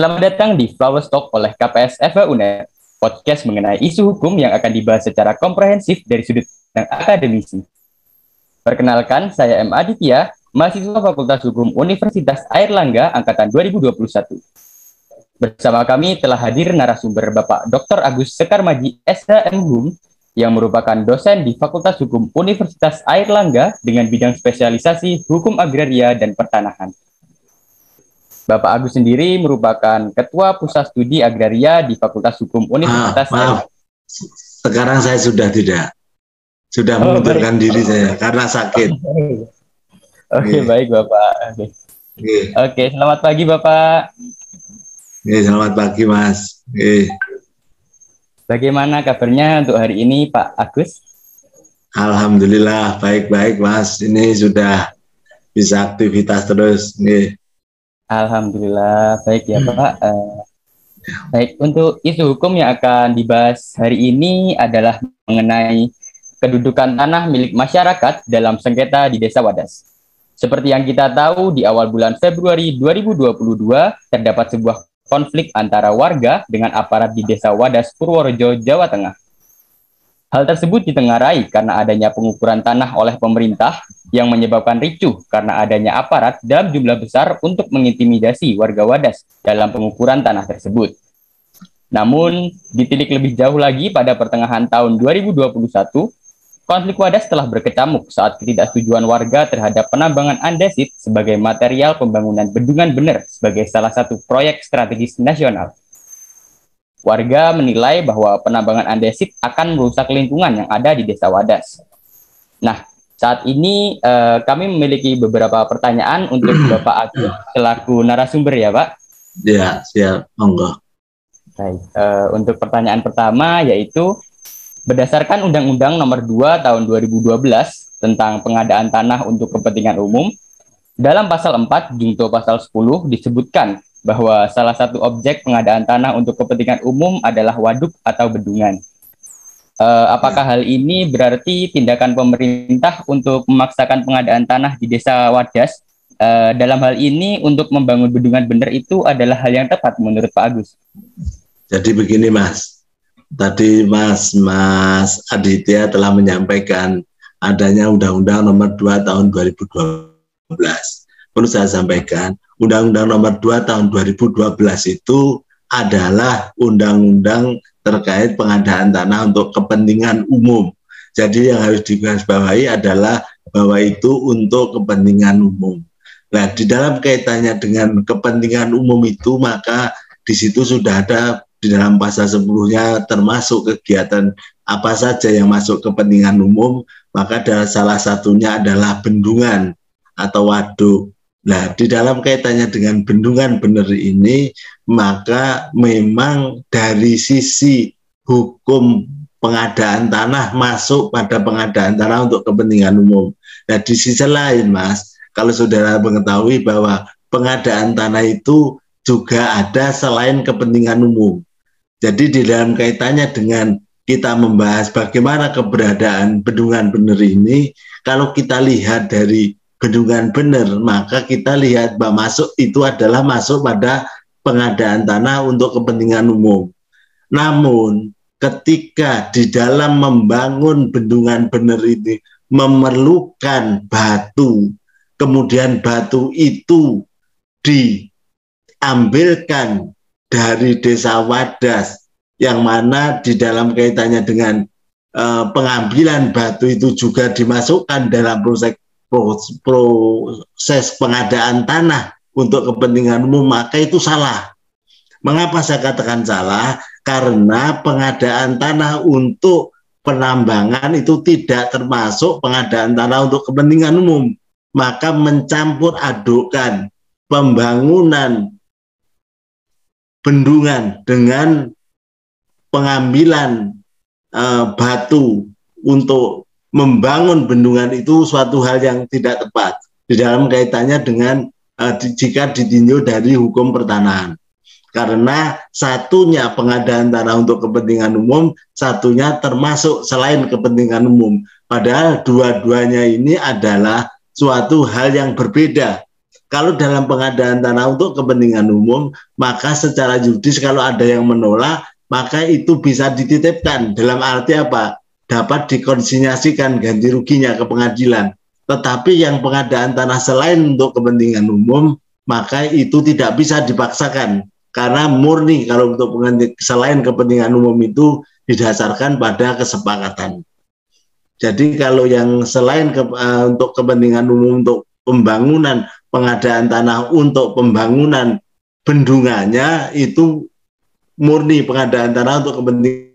Selamat datang di Flower Talk oleh KPS FH UNER, podcast mengenai isu hukum yang akan dibahas secara komprehensif dari sudut pandang akademisi. Perkenalkan, saya M. Aditya, mahasiswa Fakultas Hukum Universitas Airlangga Angkatan 2021. Bersama kami telah hadir narasumber Bapak Dr. Agus Sekarmaji SHM Hum yang merupakan dosen di Fakultas Hukum Universitas Airlangga dengan bidang spesialisasi Hukum Agraria dan Pertanahan. Bapak Agus sendiri merupakan Ketua Pusat Studi Agraria di Fakultas Hukum Universitas. Ah, maaf, sekarang saya sudah tidak, sudah oh, mengundurkan baik. diri saya karena sakit. Oke, okay, baik Bapak. Oke, okay. okay, selamat pagi Bapak. Oke, selamat pagi Mas. Oke. Bagaimana kabarnya untuk hari ini Pak Agus? Alhamdulillah baik-baik Mas. Ini sudah bisa aktivitas terus. Nih. Alhamdulillah baik ya hmm. Pak. Uh, baik untuk isu hukum yang akan dibahas hari ini adalah mengenai kedudukan tanah milik masyarakat dalam sengketa di Desa Wadas. Seperti yang kita tahu di awal bulan Februari 2022 terdapat sebuah konflik antara warga dengan aparat di Desa Wadas Purworejo, Jawa Tengah. Hal tersebut ditengarai karena adanya pengukuran tanah oleh pemerintah yang menyebabkan ricuh karena adanya aparat dalam jumlah besar untuk mengintimidasi warga Wadas dalam pengukuran tanah tersebut. Namun, ditilik lebih jauh lagi pada pertengahan tahun 2021, konflik Wadas telah berkecamuk saat ketidaksetujuan warga terhadap penambangan andesit sebagai material pembangunan bendungan bener sebagai salah satu proyek strategis nasional. Warga menilai bahwa penambangan andesit akan merusak lingkungan yang ada di Desa Wadas. Nah, saat ini uh, kami memiliki beberapa pertanyaan untuk Bapak Agus selaku narasumber ya, Pak. Ya, siap, monggo. Baik, uh, untuk pertanyaan pertama yaitu berdasarkan Undang-Undang Nomor 2 Tahun 2012 tentang pengadaan tanah untuk kepentingan umum, dalam pasal 4 junto pasal 10 disebutkan bahwa salah satu objek pengadaan tanah untuk kepentingan umum adalah waduk atau bendungan. Uh, apakah hal ini berarti tindakan pemerintah untuk memaksakan pengadaan tanah di desa Wadas uh, dalam hal ini untuk membangun bendungan benar itu adalah hal yang tepat menurut Pak Agus? Jadi begini Mas, tadi Mas Mas Aditya telah menyampaikan adanya Undang-Undang Nomor 2 Tahun 2012. Perlu saya sampaikan Undang-Undang Nomor 2 Tahun 2012 itu adalah undang-undang terkait pengadaan tanah untuk kepentingan umum. Jadi yang harus digarisbawahi adalah bahwa itu untuk kepentingan umum. Nah, di dalam kaitannya dengan kepentingan umum itu, maka di situ sudah ada di dalam pasal sebelumnya termasuk kegiatan apa saja yang masuk kepentingan umum, maka salah satunya adalah bendungan atau waduk. Nah, di dalam kaitannya dengan bendungan bener ini, maka memang dari sisi hukum pengadaan tanah masuk pada pengadaan tanah untuk kepentingan umum. Nah, di sisi lain, Mas, kalau saudara mengetahui bahwa pengadaan tanah itu juga ada selain kepentingan umum. Jadi di dalam kaitannya dengan kita membahas bagaimana keberadaan bendungan bener ini, kalau kita lihat dari bendungan benar, maka kita lihat bahwa masuk itu adalah masuk pada pengadaan tanah untuk kepentingan umum. Namun ketika di dalam membangun bendungan benar ini memerlukan batu, kemudian batu itu diambilkan dari desa Wadas yang mana di dalam kaitannya dengan uh, pengambilan batu itu juga dimasukkan dalam proses proses pengadaan tanah untuk kepentingan umum maka itu salah. Mengapa saya katakan salah? Karena pengadaan tanah untuk penambangan itu tidak termasuk pengadaan tanah untuk kepentingan umum. Maka mencampur adukkan pembangunan bendungan dengan pengambilan uh, batu untuk membangun bendungan itu suatu hal yang tidak tepat di dalam kaitannya dengan uh, jika ditinjau dari hukum pertanahan. Karena satunya pengadaan tanah untuk kepentingan umum, satunya termasuk selain kepentingan umum. Padahal dua-duanya ini adalah suatu hal yang berbeda. Kalau dalam pengadaan tanah untuk kepentingan umum, maka secara judis kalau ada yang menolak, maka itu bisa dititipkan. Dalam arti apa? Dapat dikonsinyasikan ganti ruginya ke pengadilan. Tetapi yang pengadaan tanah selain untuk kepentingan umum, maka itu tidak bisa dipaksakan. Karena murni kalau untuk selain kepentingan umum itu didasarkan pada kesepakatan. Jadi kalau yang selain ke, uh, untuk kepentingan umum untuk pembangunan pengadaan tanah untuk pembangunan bendungannya itu murni pengadaan tanah untuk kepentingan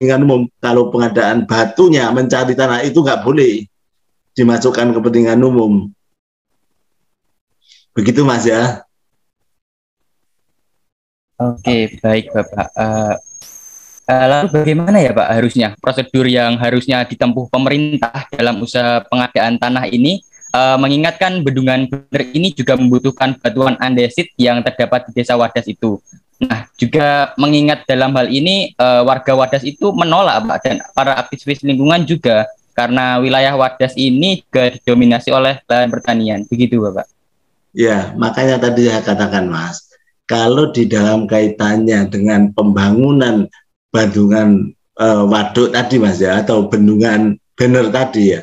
umum. Kalau pengadaan batunya mencari tanah itu nggak boleh dimasukkan kepentingan umum. Begitu Mas ya. Oke, baik Bapak. Uh, uh, lalu bagaimana ya Pak harusnya prosedur yang harusnya ditempuh pemerintah dalam usaha pengadaan tanah ini uh, mengingatkan bendungan bener ini juga membutuhkan batuan andesit yang terdapat di desa Wadas itu. Nah, juga mengingat dalam hal ini uh, warga Wadas itu menolak Pak dan para aktivis lingkungan juga karena wilayah Wadas ini juga didominasi oleh lahan pertanian. Begitu Bapak. Ya, makanya tadi saya katakan Mas, kalau di dalam kaitannya dengan pembangunan bendungan uh, waduk tadi Mas ya atau bendungan bener tadi ya,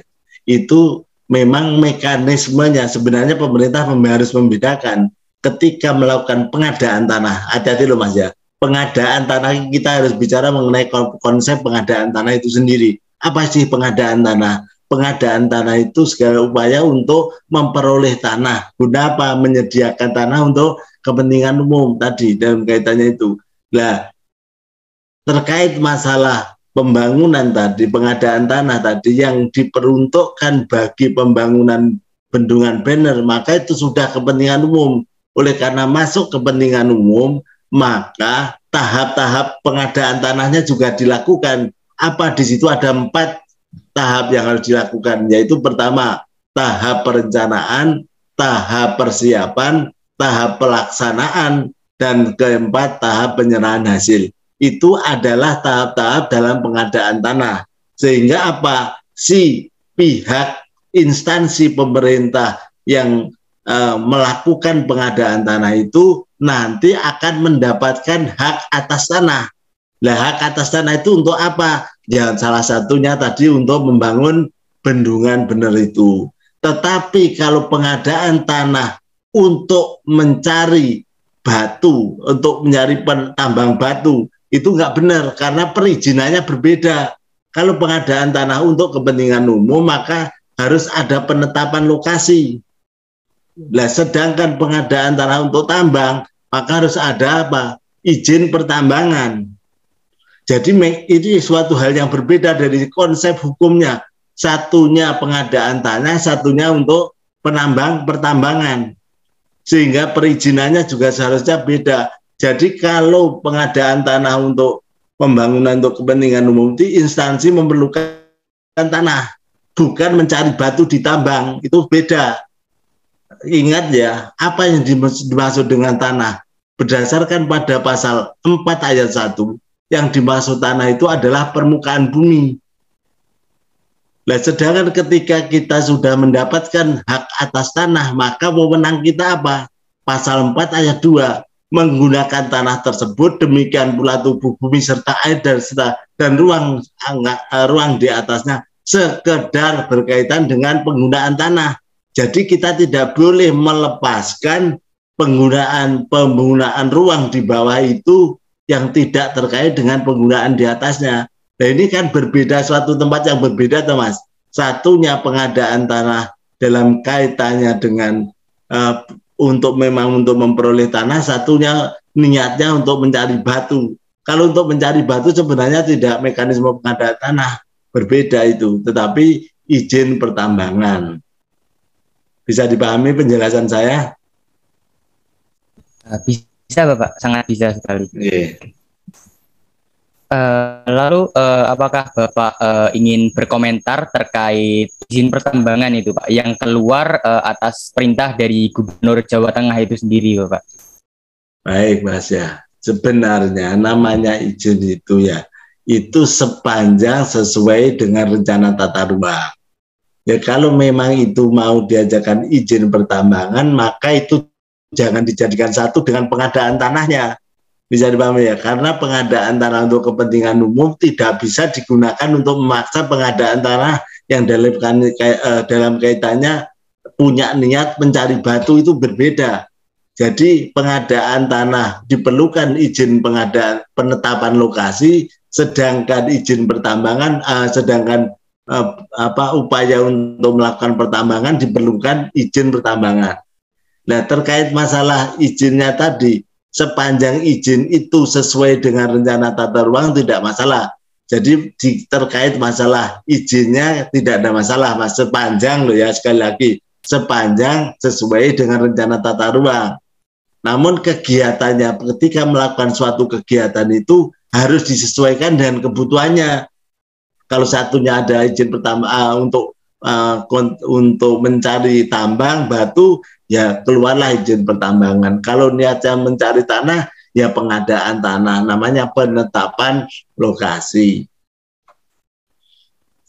itu memang mekanismenya sebenarnya pemerintah harus membedakan ketika melakukan pengadaan tanah. Hati-hati loh Mas ya. Pengadaan tanah kita harus bicara mengenai konsep pengadaan tanah itu sendiri. Apa sih pengadaan tanah? Pengadaan tanah itu segala upaya untuk memperoleh tanah. Guna apa? Menyediakan tanah untuk kepentingan umum tadi dalam kaitannya itu. Nah, terkait masalah pembangunan tadi, pengadaan tanah tadi yang diperuntukkan bagi pembangunan bendungan banner, maka itu sudah kepentingan umum. Oleh karena masuk kepentingan umum, maka tahap-tahap pengadaan tanahnya juga dilakukan. Apa di situ ada empat tahap yang harus dilakukan, yaitu pertama tahap perencanaan, tahap persiapan, tahap pelaksanaan, dan keempat tahap penyerahan hasil itu adalah tahap-tahap dalam pengadaan tanah. Sehingga apa? Si pihak instansi pemerintah yang uh, melakukan pengadaan tanah itu nanti akan mendapatkan hak atas tanah. Nah, hak atas tanah itu untuk apa? Ya, salah satunya tadi untuk membangun bendungan benar itu. Tetapi kalau pengadaan tanah untuk mencari batu, untuk mencari tambang batu, itu nggak benar karena perizinannya berbeda. Kalau pengadaan tanah untuk kepentingan umum maka harus ada penetapan lokasi. Nah, sedangkan pengadaan tanah untuk tambang maka harus ada apa? izin pertambangan. Jadi ini suatu hal yang berbeda dari konsep hukumnya. Satunya pengadaan tanah, satunya untuk penambang pertambangan. Sehingga perizinannya juga seharusnya beda. Jadi kalau pengadaan tanah untuk pembangunan untuk kepentingan umum itu instansi memerlukan tanah, bukan mencari batu di tambang, itu beda. Ingat ya, apa yang dimaksud dengan tanah? Berdasarkan pada pasal 4 ayat 1, yang dimaksud tanah itu adalah permukaan bumi. Nah, sedangkan ketika kita sudah mendapatkan hak atas tanah, maka wewenang kita apa? Pasal 4 ayat 2, menggunakan tanah tersebut demikian pula tubuh bumi serta air dan serta dan ruang eh, ruang di atasnya sekedar berkaitan dengan penggunaan tanah. Jadi kita tidak boleh melepaskan penggunaan penggunaan ruang di bawah itu yang tidak terkait dengan penggunaan di atasnya. Nah ini kan berbeda suatu tempat yang berbeda, Mas. Satunya pengadaan tanah dalam kaitannya dengan uh, untuk memang untuk memperoleh tanah, satunya niatnya untuk mencari batu. Kalau untuk mencari batu sebenarnya tidak mekanisme pengadaan tanah, berbeda itu, tetapi izin pertambangan. Bisa dipahami penjelasan saya? Ah, bisa Bapak, sangat bisa sekali. Yeah. Uh, lalu uh, apakah Bapak uh, ingin berkomentar terkait izin pertambangan itu Pak yang keluar uh, atas perintah dari Gubernur Jawa Tengah itu sendiri Bapak? Baik Mas ya, sebenarnya namanya izin itu ya itu sepanjang sesuai dengan rencana tata ruang. Ya kalau memang itu mau diajarkan izin pertambangan, maka itu jangan dijadikan satu dengan pengadaan tanahnya. Bisa dipahami ya, karena pengadaan tanah untuk kepentingan umum tidak bisa digunakan untuk memaksa pengadaan tanah yang dalam, eh, dalam kaitannya punya niat mencari batu itu berbeda. Jadi pengadaan tanah diperlukan izin pengadaan penetapan lokasi, sedangkan izin pertambangan, uh, sedangkan uh, apa upaya untuk melakukan pertambangan diperlukan izin pertambangan. Nah terkait masalah izinnya tadi, sepanjang izin itu sesuai dengan rencana tata ruang tidak masalah. Jadi di, terkait masalah izinnya tidak ada masalah mas sepanjang loh ya sekali lagi sepanjang sesuai dengan rencana tata ruang. Namun kegiatannya ketika melakukan suatu kegiatan itu harus disesuaikan dengan kebutuhannya. Kalau satunya ada izin pertama uh, untuk uh, untuk mencari tambang batu, ya keluarlah izin pertambangan. Kalau niatnya mencari tanah, ya pengadaan tanah, namanya penetapan lokasi.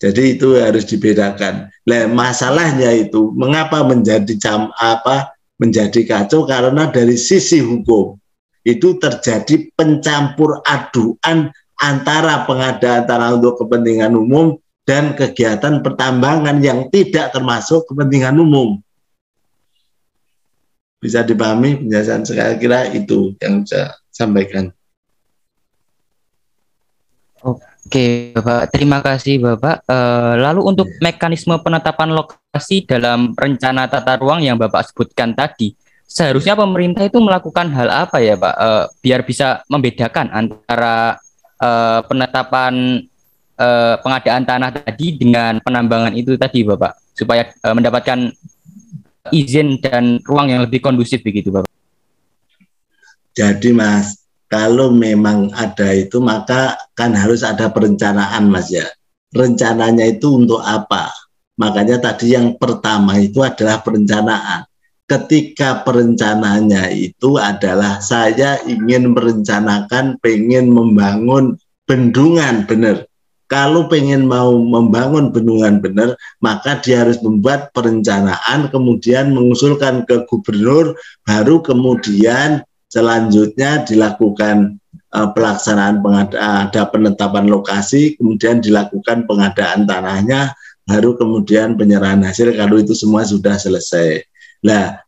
Jadi itu harus dibedakan. Nah, masalahnya itu mengapa menjadi jam apa menjadi kacau karena dari sisi hukum itu terjadi pencampur aduan antara pengadaan tanah untuk kepentingan umum dan kegiatan pertambangan yang tidak termasuk kepentingan umum. Bisa dipahami penjelasan saya kira itu yang saya sampaikan. Oke, Bapak. Terima kasih, Bapak. Uh, lalu untuk mekanisme penetapan lokasi dalam rencana tata ruang yang Bapak sebutkan tadi, seharusnya pemerintah itu melakukan hal apa ya, Pak? Uh, biar bisa membedakan antara uh, penetapan uh, pengadaan tanah tadi dengan penambangan itu tadi, Bapak, supaya uh, mendapatkan izin dan ruang yang lebih kondusif begitu, Bapak. Jadi, Mas, kalau memang ada itu maka kan harus ada perencanaan mas ya. Rencananya itu untuk apa? Makanya tadi yang pertama itu adalah perencanaan ketika perencanaannya itu adalah saya ingin merencanakan pengen membangun bendungan benar kalau pengen mau membangun bendungan benar maka dia harus membuat perencanaan kemudian mengusulkan ke gubernur baru kemudian Selanjutnya dilakukan uh, pelaksanaan ada penetapan lokasi, kemudian dilakukan pengadaan tanahnya, baru kemudian penyerahan hasil kalau itu semua sudah selesai. Nah,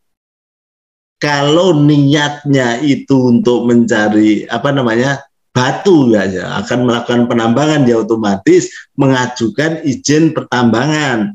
kalau niatnya itu untuk mencari apa namanya batu ya, ya akan melakukan penambangan ya otomatis mengajukan izin pertambangan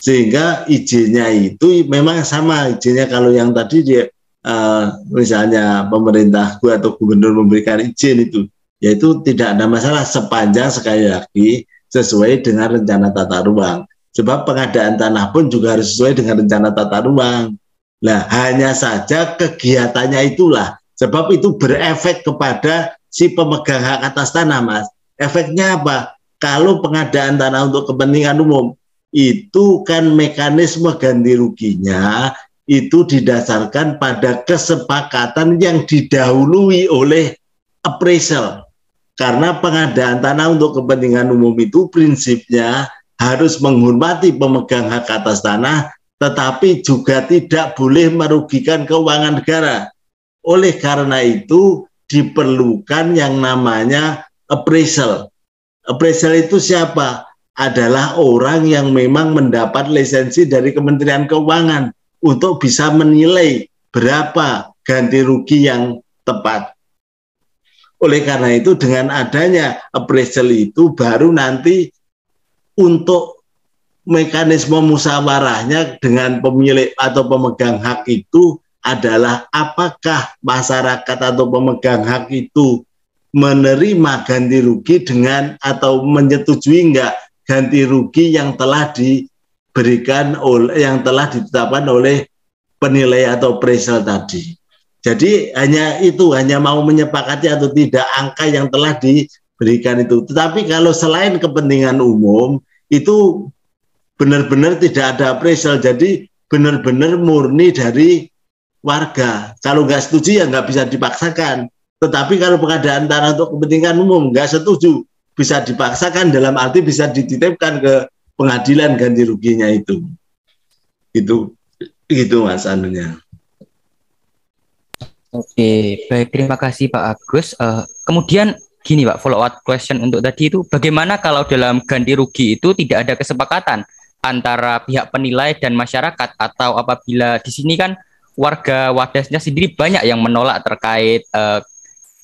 sehingga izinnya itu memang sama izinnya kalau yang tadi dia uh, misalnya pemerintah atau gubernur memberikan izin itu, yaitu tidak ada masalah sepanjang sekali lagi sesuai dengan rencana tata ruang. Sebab pengadaan tanah pun juga harus sesuai dengan rencana tata ruang. Nah, hanya saja kegiatannya itulah. Sebab itu berefek kepada si pemegang hak atas tanah, Mas. Efeknya apa? Kalau pengadaan tanah untuk kepentingan umum, itu kan mekanisme ganti ruginya itu didasarkan pada kesepakatan yang didahului oleh appraisal. Karena pengadaan tanah untuk kepentingan umum itu prinsipnya harus menghormati pemegang hak atas tanah, tetapi juga tidak boleh merugikan keuangan negara. Oleh karena itu diperlukan yang namanya appraisal. Appraisal itu siapa? Adalah orang yang memang mendapat lisensi dari Kementerian Keuangan untuk bisa menilai berapa ganti rugi yang tepat. Oleh karena itu dengan adanya appraisal itu baru nanti untuk mekanisme musyawarahnya dengan pemilik atau pemegang hak itu adalah apakah masyarakat atau pemegang hak itu menerima ganti rugi dengan atau menyetujui enggak ganti rugi yang telah di diberikan oleh yang telah ditetapkan oleh penilai atau appraisal tadi. Jadi hanya itu hanya mau menyepakati atau tidak angka yang telah diberikan itu. Tetapi kalau selain kepentingan umum itu benar-benar tidak ada appraisal. Jadi benar-benar murni dari warga. Kalau nggak setuju ya nggak bisa dipaksakan. Tetapi kalau pengadaan tanah untuk kepentingan umum nggak setuju bisa dipaksakan dalam arti bisa dititipkan ke pengadilan ganti ruginya itu. Itu itu Mas anunya. Oke, baik terima kasih Pak Agus. Uh, kemudian gini Pak, follow up question untuk tadi itu bagaimana kalau dalam ganti rugi itu tidak ada kesepakatan antara pihak penilai dan masyarakat atau apabila di sini kan warga wadasnya sendiri banyak yang menolak terkait uh,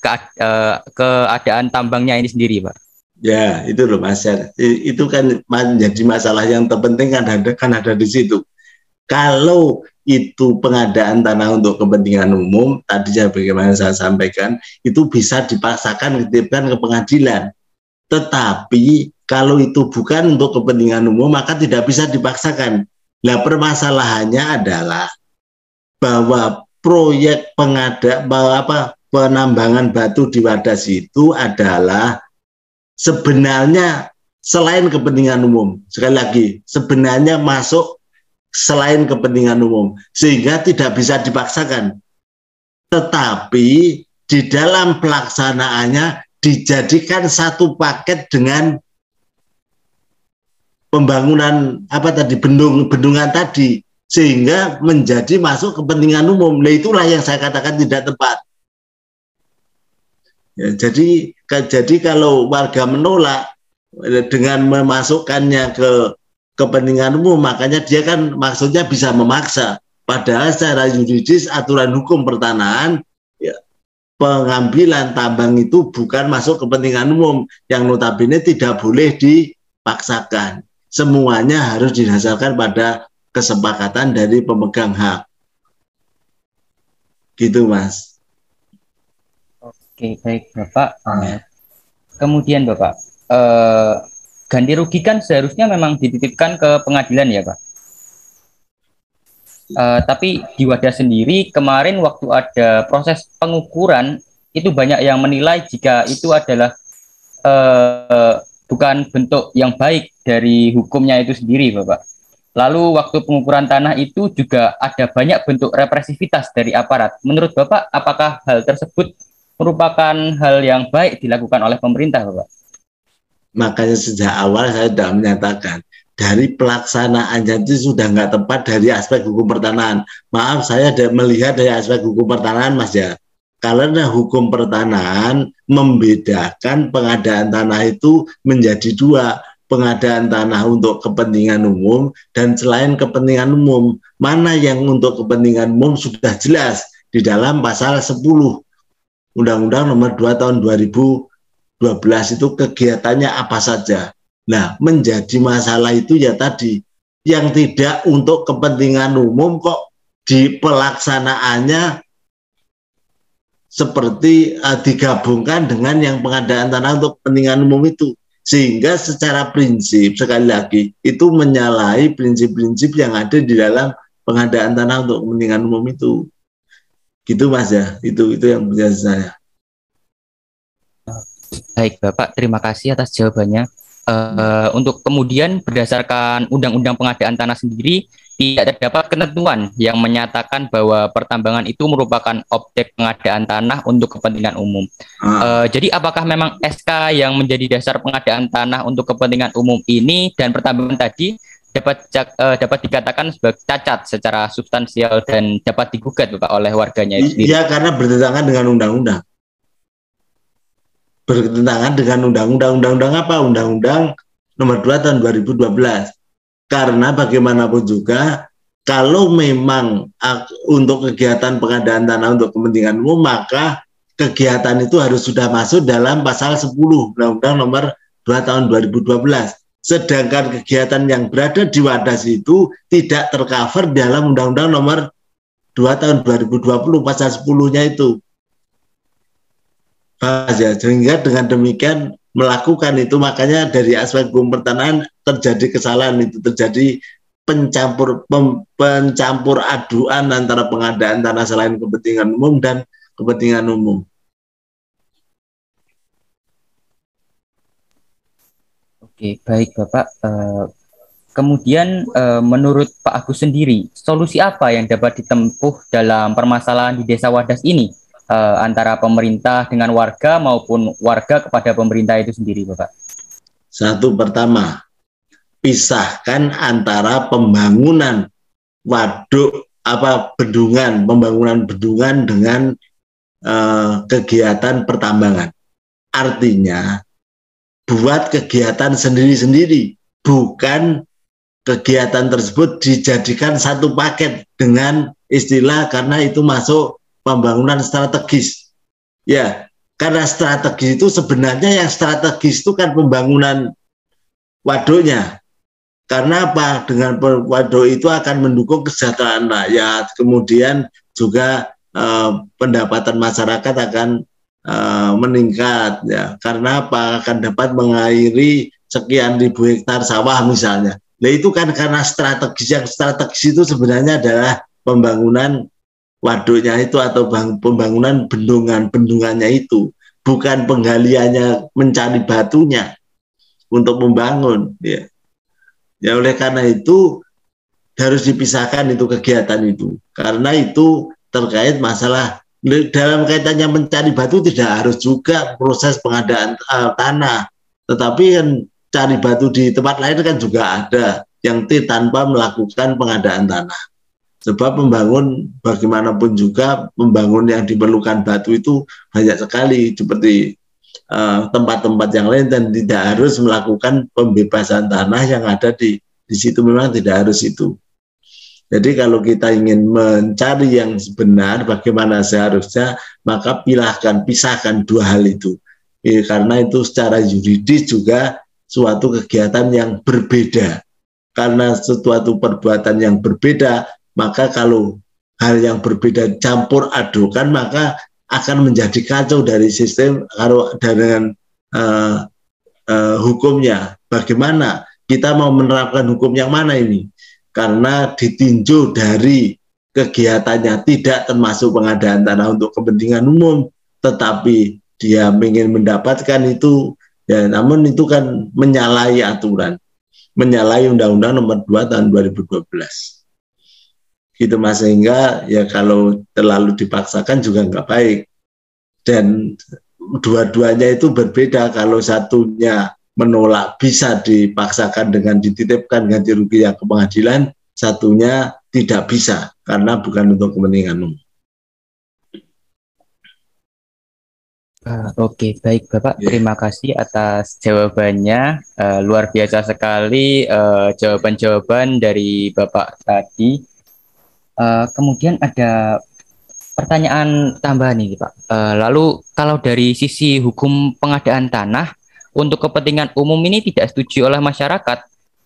ke, uh, keadaan tambangnya ini sendiri, Pak. Ya, itu loh Mas. Itu kan menjadi masalah yang terpenting kan ada kan ada di situ. Kalau itu pengadaan tanah untuk kepentingan umum, tadi saya bagaimana saya sampaikan, itu bisa dipaksakan dititipkan ke pengadilan. Tetapi kalau itu bukan untuk kepentingan umum, maka tidak bisa dipaksakan. Nah, permasalahannya adalah bahwa proyek pengada bahwa apa penambangan batu di Wadas itu adalah sebenarnya selain kepentingan umum. Sekali lagi, sebenarnya masuk selain kepentingan umum sehingga tidak bisa dipaksakan. Tetapi di dalam pelaksanaannya dijadikan satu paket dengan pembangunan apa tadi bendung bendungan tadi sehingga menjadi masuk kepentingan umum. Nah itulah yang saya katakan tidak tepat. Ya, jadi jadi kalau warga menolak dengan memasukkannya ke kepentingan umum makanya dia kan maksudnya bisa memaksa. Padahal secara yuridis aturan hukum pertanahan ya, pengambilan tambang itu bukan masuk kepentingan umum yang notabene tidak boleh dipaksakan. Semuanya harus didasarkan pada kesepakatan dari pemegang hak. Gitu mas. Oke baik bapak. Kemudian bapak uh, ganti rugi kan seharusnya memang dititipkan ke pengadilan ya Pak. Uh, tapi di wadah sendiri kemarin waktu ada proses pengukuran itu banyak yang menilai jika itu adalah uh, bukan bentuk yang baik dari hukumnya itu sendiri Bapak. Lalu waktu pengukuran tanah itu juga ada banyak bentuk represivitas dari aparat. Menurut Bapak, apakah hal tersebut merupakan hal yang baik dilakukan oleh pemerintah, Bapak? Makanya sejak awal saya sudah menyatakan dari pelaksanaannya itu sudah nggak tepat dari aspek hukum pertanahan. Maaf saya melihat dari aspek hukum pertanahan Mas ya. Karena hukum pertanahan membedakan pengadaan tanah itu menjadi dua. Pengadaan tanah untuk kepentingan umum dan selain kepentingan umum. Mana yang untuk kepentingan umum sudah jelas di dalam pasal 10 Undang-Undang nomor 2 tahun 2000 12 itu kegiatannya apa saja. Nah, menjadi masalah itu ya tadi yang tidak untuk kepentingan umum kok di pelaksanaannya seperti uh, digabungkan dengan yang pengadaan tanah untuk kepentingan umum itu. Sehingga secara prinsip sekali lagi itu menyalahi prinsip-prinsip yang ada di dalam pengadaan tanah untuk kepentingan umum itu. Gitu mas ya. Itu itu yang punya saya Baik, Bapak, terima kasih atas jawabannya. Uh, untuk kemudian berdasarkan Undang-Undang Pengadaan Tanah sendiri tidak terdapat ketentuan yang menyatakan bahwa pertambangan itu merupakan objek pengadaan tanah untuk kepentingan umum. Hmm. Uh, jadi apakah memang SK yang menjadi dasar pengadaan tanah untuk kepentingan umum ini dan pertambangan tadi dapat uh, dapat dikatakan sebagai cacat secara substansial dan dapat digugat Bapak oleh warganya sendiri? Iya, karena bertentangan dengan undang-undang bertentangan dengan undang-undang undang-undang apa? Undang-undang nomor 2 tahun 2012. Karena bagaimanapun juga kalau memang untuk kegiatan pengadaan tanah untuk kepentingan umum maka kegiatan itu harus sudah masuk dalam pasal 10 Undang-Undang nomor 2 tahun 2012. Sedangkan kegiatan yang berada di wadas itu tidak tercover dalam Undang-Undang nomor 2 tahun 2020 pasal 10-nya itu saja sehingga dengan demikian melakukan itu makanya dari aspek hukum pertanahan terjadi kesalahan itu terjadi pencampur pem, pencampur aduan antara pengadaan tanah selain kepentingan umum dan kepentingan umum. Oke, baik Bapak. Uh, kemudian uh, menurut Pak Agus sendiri, solusi apa yang dapat ditempuh dalam permasalahan di Desa Wadas ini? Uh, antara pemerintah dengan warga maupun warga kepada pemerintah itu sendiri, Bapak? Satu pertama, pisahkan antara pembangunan waduk apa bendungan, pembangunan bendungan dengan uh, kegiatan pertambangan. Artinya buat kegiatan sendiri-sendiri, bukan kegiatan tersebut dijadikan satu paket dengan istilah karena itu masuk pembangunan strategis. Ya, karena strategis itu sebenarnya yang strategis itu kan pembangunan waduknya. Karena apa? Dengan waduk itu akan mendukung kesejahteraan rakyat, kemudian juga eh, pendapatan masyarakat akan eh, meningkat ya. Karena apa? Akan dapat mengairi sekian ribu hektar sawah misalnya. Nah itu kan karena strategis yang strategis itu sebenarnya adalah pembangunan waduknya itu atau bang, pembangunan bendungan bendungannya itu bukan penggaliannya mencari batunya untuk membangun ya. Ya oleh karena itu harus dipisahkan itu kegiatan itu. Karena itu terkait masalah dalam kaitannya mencari batu tidak harus juga proses pengadaan uh, tanah. Tetapi kan cari batu di tempat lain kan juga ada yang tanpa melakukan pengadaan tanah Sebab membangun bagaimanapun juga membangun yang diperlukan batu itu banyak sekali seperti eh, tempat-tempat uh, yang lain dan tidak harus melakukan pembebasan tanah yang ada di di situ memang tidak harus itu. Jadi kalau kita ingin mencari yang benar bagaimana seharusnya maka pilahkan pisahkan dua hal itu. Ya, karena itu secara yuridis juga suatu kegiatan yang berbeda. Karena suatu perbuatan yang berbeda maka kalau hal yang berbeda campur adukan maka akan menjadi kacau dari sistem kalau dengan uh, uh, hukumnya. Bagaimana kita mau menerapkan hukum yang mana ini? Karena ditinjau dari kegiatannya tidak termasuk pengadaan tanah untuk kepentingan umum tetapi dia ingin mendapatkan itu ya namun itu kan menyalahi aturan menyalahi undang-undang nomor 2 tahun 2012 gitu mas sehingga ya kalau terlalu dipaksakan juga nggak baik dan dua-duanya itu berbeda kalau satunya menolak bisa dipaksakan dengan dititipkan ganti rugi yang ke pengadilan satunya tidak bisa karena bukan untuk kepentingan umum. Uh, Oke, okay, baik Bapak. Yeah. Terima kasih atas jawabannya. Uh, luar biasa sekali uh, jawaban-jawaban dari Bapak tadi. Uh, kemudian ada pertanyaan tambahan nih Pak. Uh, lalu kalau dari sisi hukum pengadaan tanah untuk kepentingan umum ini tidak setuju oleh masyarakat,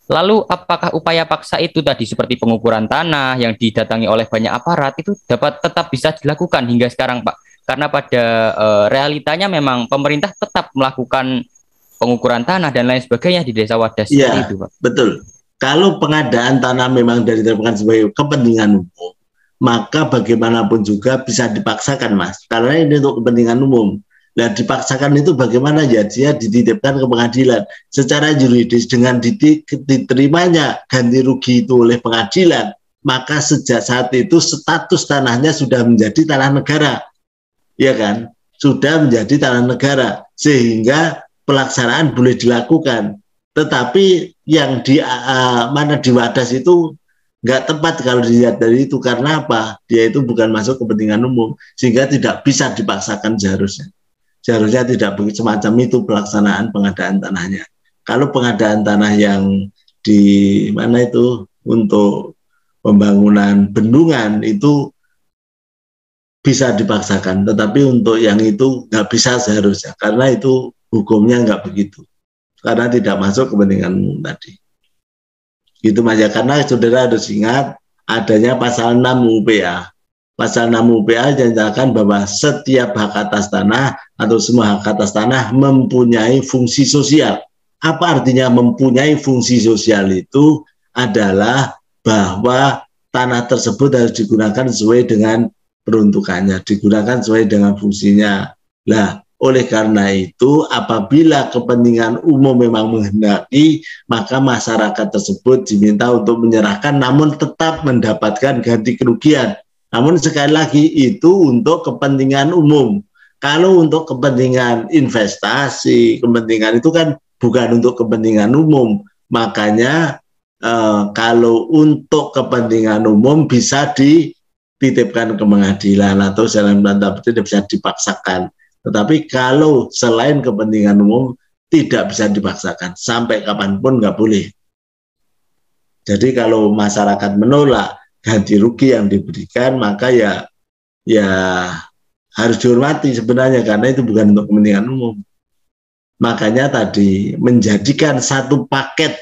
lalu apakah upaya paksa itu tadi seperti pengukuran tanah yang didatangi oleh banyak aparat itu dapat tetap bisa dilakukan hingga sekarang Pak? Karena pada uh, realitanya memang pemerintah tetap melakukan pengukuran tanah dan lain sebagainya di desa wadas ya, itu Pak. Betul kalau pengadaan tanah memang dari sebagai kepentingan umum, maka bagaimanapun juga bisa dipaksakan, Mas. Karena ini untuk kepentingan umum. Nah, dipaksakan itu bagaimana? Ya dia dititipkan ke pengadilan. Secara yuridis dengan diterimanya ganti rugi itu oleh pengadilan maka sejak saat itu status tanahnya sudah menjadi tanah negara. Ya kan? Sudah menjadi tanah negara sehingga pelaksanaan boleh dilakukan tetapi yang di uh, mana di Wadas itu nggak tepat kalau dilihat dari itu karena apa? Dia itu bukan masuk kepentingan umum sehingga tidak bisa dipaksakan seharusnya. Seharusnya tidak begitu semacam itu pelaksanaan pengadaan tanahnya. Kalau pengadaan tanah yang di mana itu untuk pembangunan bendungan itu bisa dipaksakan, tetapi untuk yang itu nggak bisa seharusnya karena itu hukumnya nggak begitu karena tidak masuk kepentingan tadi. Itu Mas ya, karena saudara harus ingat adanya pasal 6 UPA. Pasal 6 UPA menyatakan bahwa setiap hak atas tanah atau semua hak atas tanah mempunyai fungsi sosial. Apa artinya mempunyai fungsi sosial itu adalah bahwa tanah tersebut harus digunakan sesuai dengan peruntukannya, digunakan sesuai dengan fungsinya. Lah, oleh karena itu, apabila kepentingan umum memang menghendaki, maka masyarakat tersebut diminta untuk menyerahkan, namun tetap mendapatkan ganti kerugian. Namun sekali lagi itu untuk kepentingan umum. Kalau untuk kepentingan investasi, kepentingan itu kan bukan untuk kepentingan umum. Makanya eh, kalau untuk kepentingan umum bisa dititipkan ke pengadilan atau jalan tanda tidak bisa dipaksakan. Tetapi kalau selain kepentingan umum tidak bisa dipaksakan sampai kapan pun nggak boleh. Jadi kalau masyarakat menolak ganti rugi yang diberikan maka ya ya harus dihormati sebenarnya karena itu bukan untuk kepentingan umum. Makanya tadi menjadikan satu paket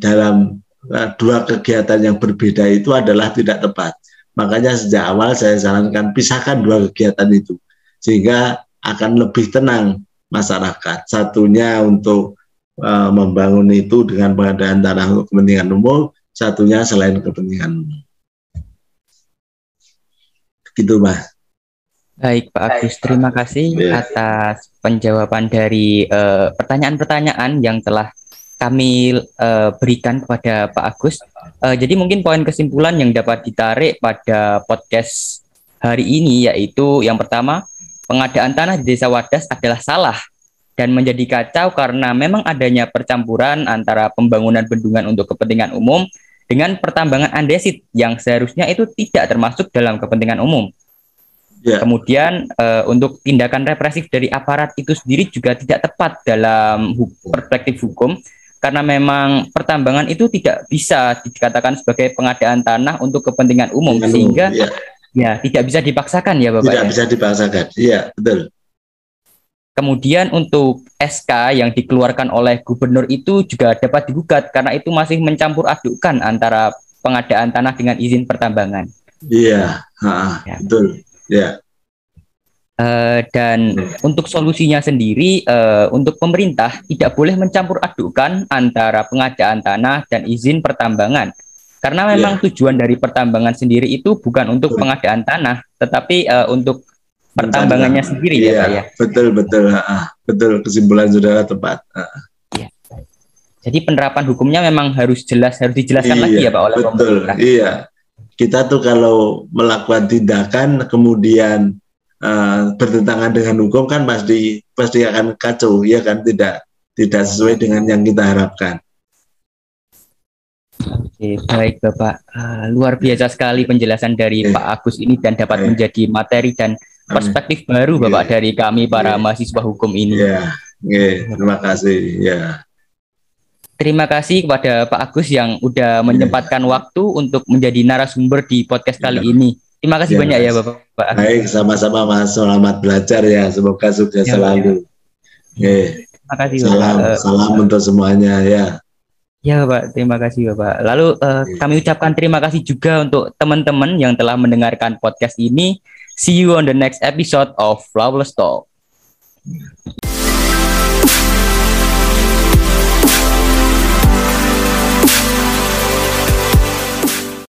dalam uh, dua kegiatan yang berbeda itu adalah tidak tepat. Makanya sejak awal saya sarankan pisahkan dua kegiatan itu sehingga akan lebih tenang masyarakat. Satunya untuk uh, membangun itu dengan pengadaan tanah untuk kepentingan umum, satunya selain kepentingan umum. Gitu, Mas. Baik, Pak Agus. Terima kasih ya. atas penjawaban dari uh, pertanyaan-pertanyaan yang telah kami uh, berikan kepada Pak Agus. Uh, jadi mungkin poin kesimpulan yang dapat ditarik pada podcast hari ini yaitu yang pertama, pengadaan tanah di Desa Wadas adalah salah dan menjadi kacau karena memang adanya percampuran antara pembangunan bendungan untuk kepentingan umum dengan pertambangan andesit yang seharusnya itu tidak termasuk dalam kepentingan umum. Yeah. Kemudian uh, untuk tindakan represif dari aparat itu sendiri juga tidak tepat dalam hukum, perspektif hukum karena memang pertambangan itu tidak bisa dikatakan sebagai pengadaan tanah untuk kepentingan umum sehingga umum, ya. tidak bisa dipaksakan ya Bapak. Tidak ya? bisa dipaksakan. Iya, betul. Kemudian untuk SK yang dikeluarkan oleh gubernur itu juga dapat digugat karena itu masih mencampur adukkan antara pengadaan tanah dengan izin pertambangan. Iya, ya. betul. Ya. Uh, dan hmm. untuk solusinya sendiri, uh, untuk pemerintah tidak boleh mencampur adukkan antara pengadaan tanah dan izin pertambangan, karena memang yeah. tujuan dari pertambangan sendiri itu bukan untuk pengadaan tanah, tetapi uh, untuk pertambangannya sendiri ya, iya, ya Pak ya. Betul betul, betul kesimpulan saudara tepat. Uh. Ya. Jadi penerapan hukumnya memang harus jelas harus dijelaskan iya, lagi ya Pak oleh betul, pemerintah. Iya. Kita tuh kalau melakukan tindakan kemudian uh, bertentangan dengan hukum kan pasti pasti akan kacau ya kan tidak tidak sesuai dengan yang kita harapkan. Oke, baik Bapak. Uh, luar biasa sekali penjelasan dari eh. Pak Agus ini dan dapat eh. menjadi materi dan perspektif baru Bapak yeah. dari kami para yeah. mahasiswa hukum ini. Yeah. Yeah. Terima kasih. Ya. Terima kasih kepada Pak Agus yang sudah iya. menyempatkan yeah. waktu untuk menjadi narasumber di podcast yeah. kali iya. ini. Terima kasih yeah, banyak ya Bapak. Baik, sama-sama Mas. Selamat belajar ya. Semoga sukses yeah, selalu. Yeah. Terima kasih Bapak. Salam, salam untuk semuanya ya. Ya Bapak, terima kasih Bapak. Lalu uh, kami ucapkan terima kasih juga untuk teman-teman yang telah mendengarkan podcast ini. See you on the next episode of Flawless Talk.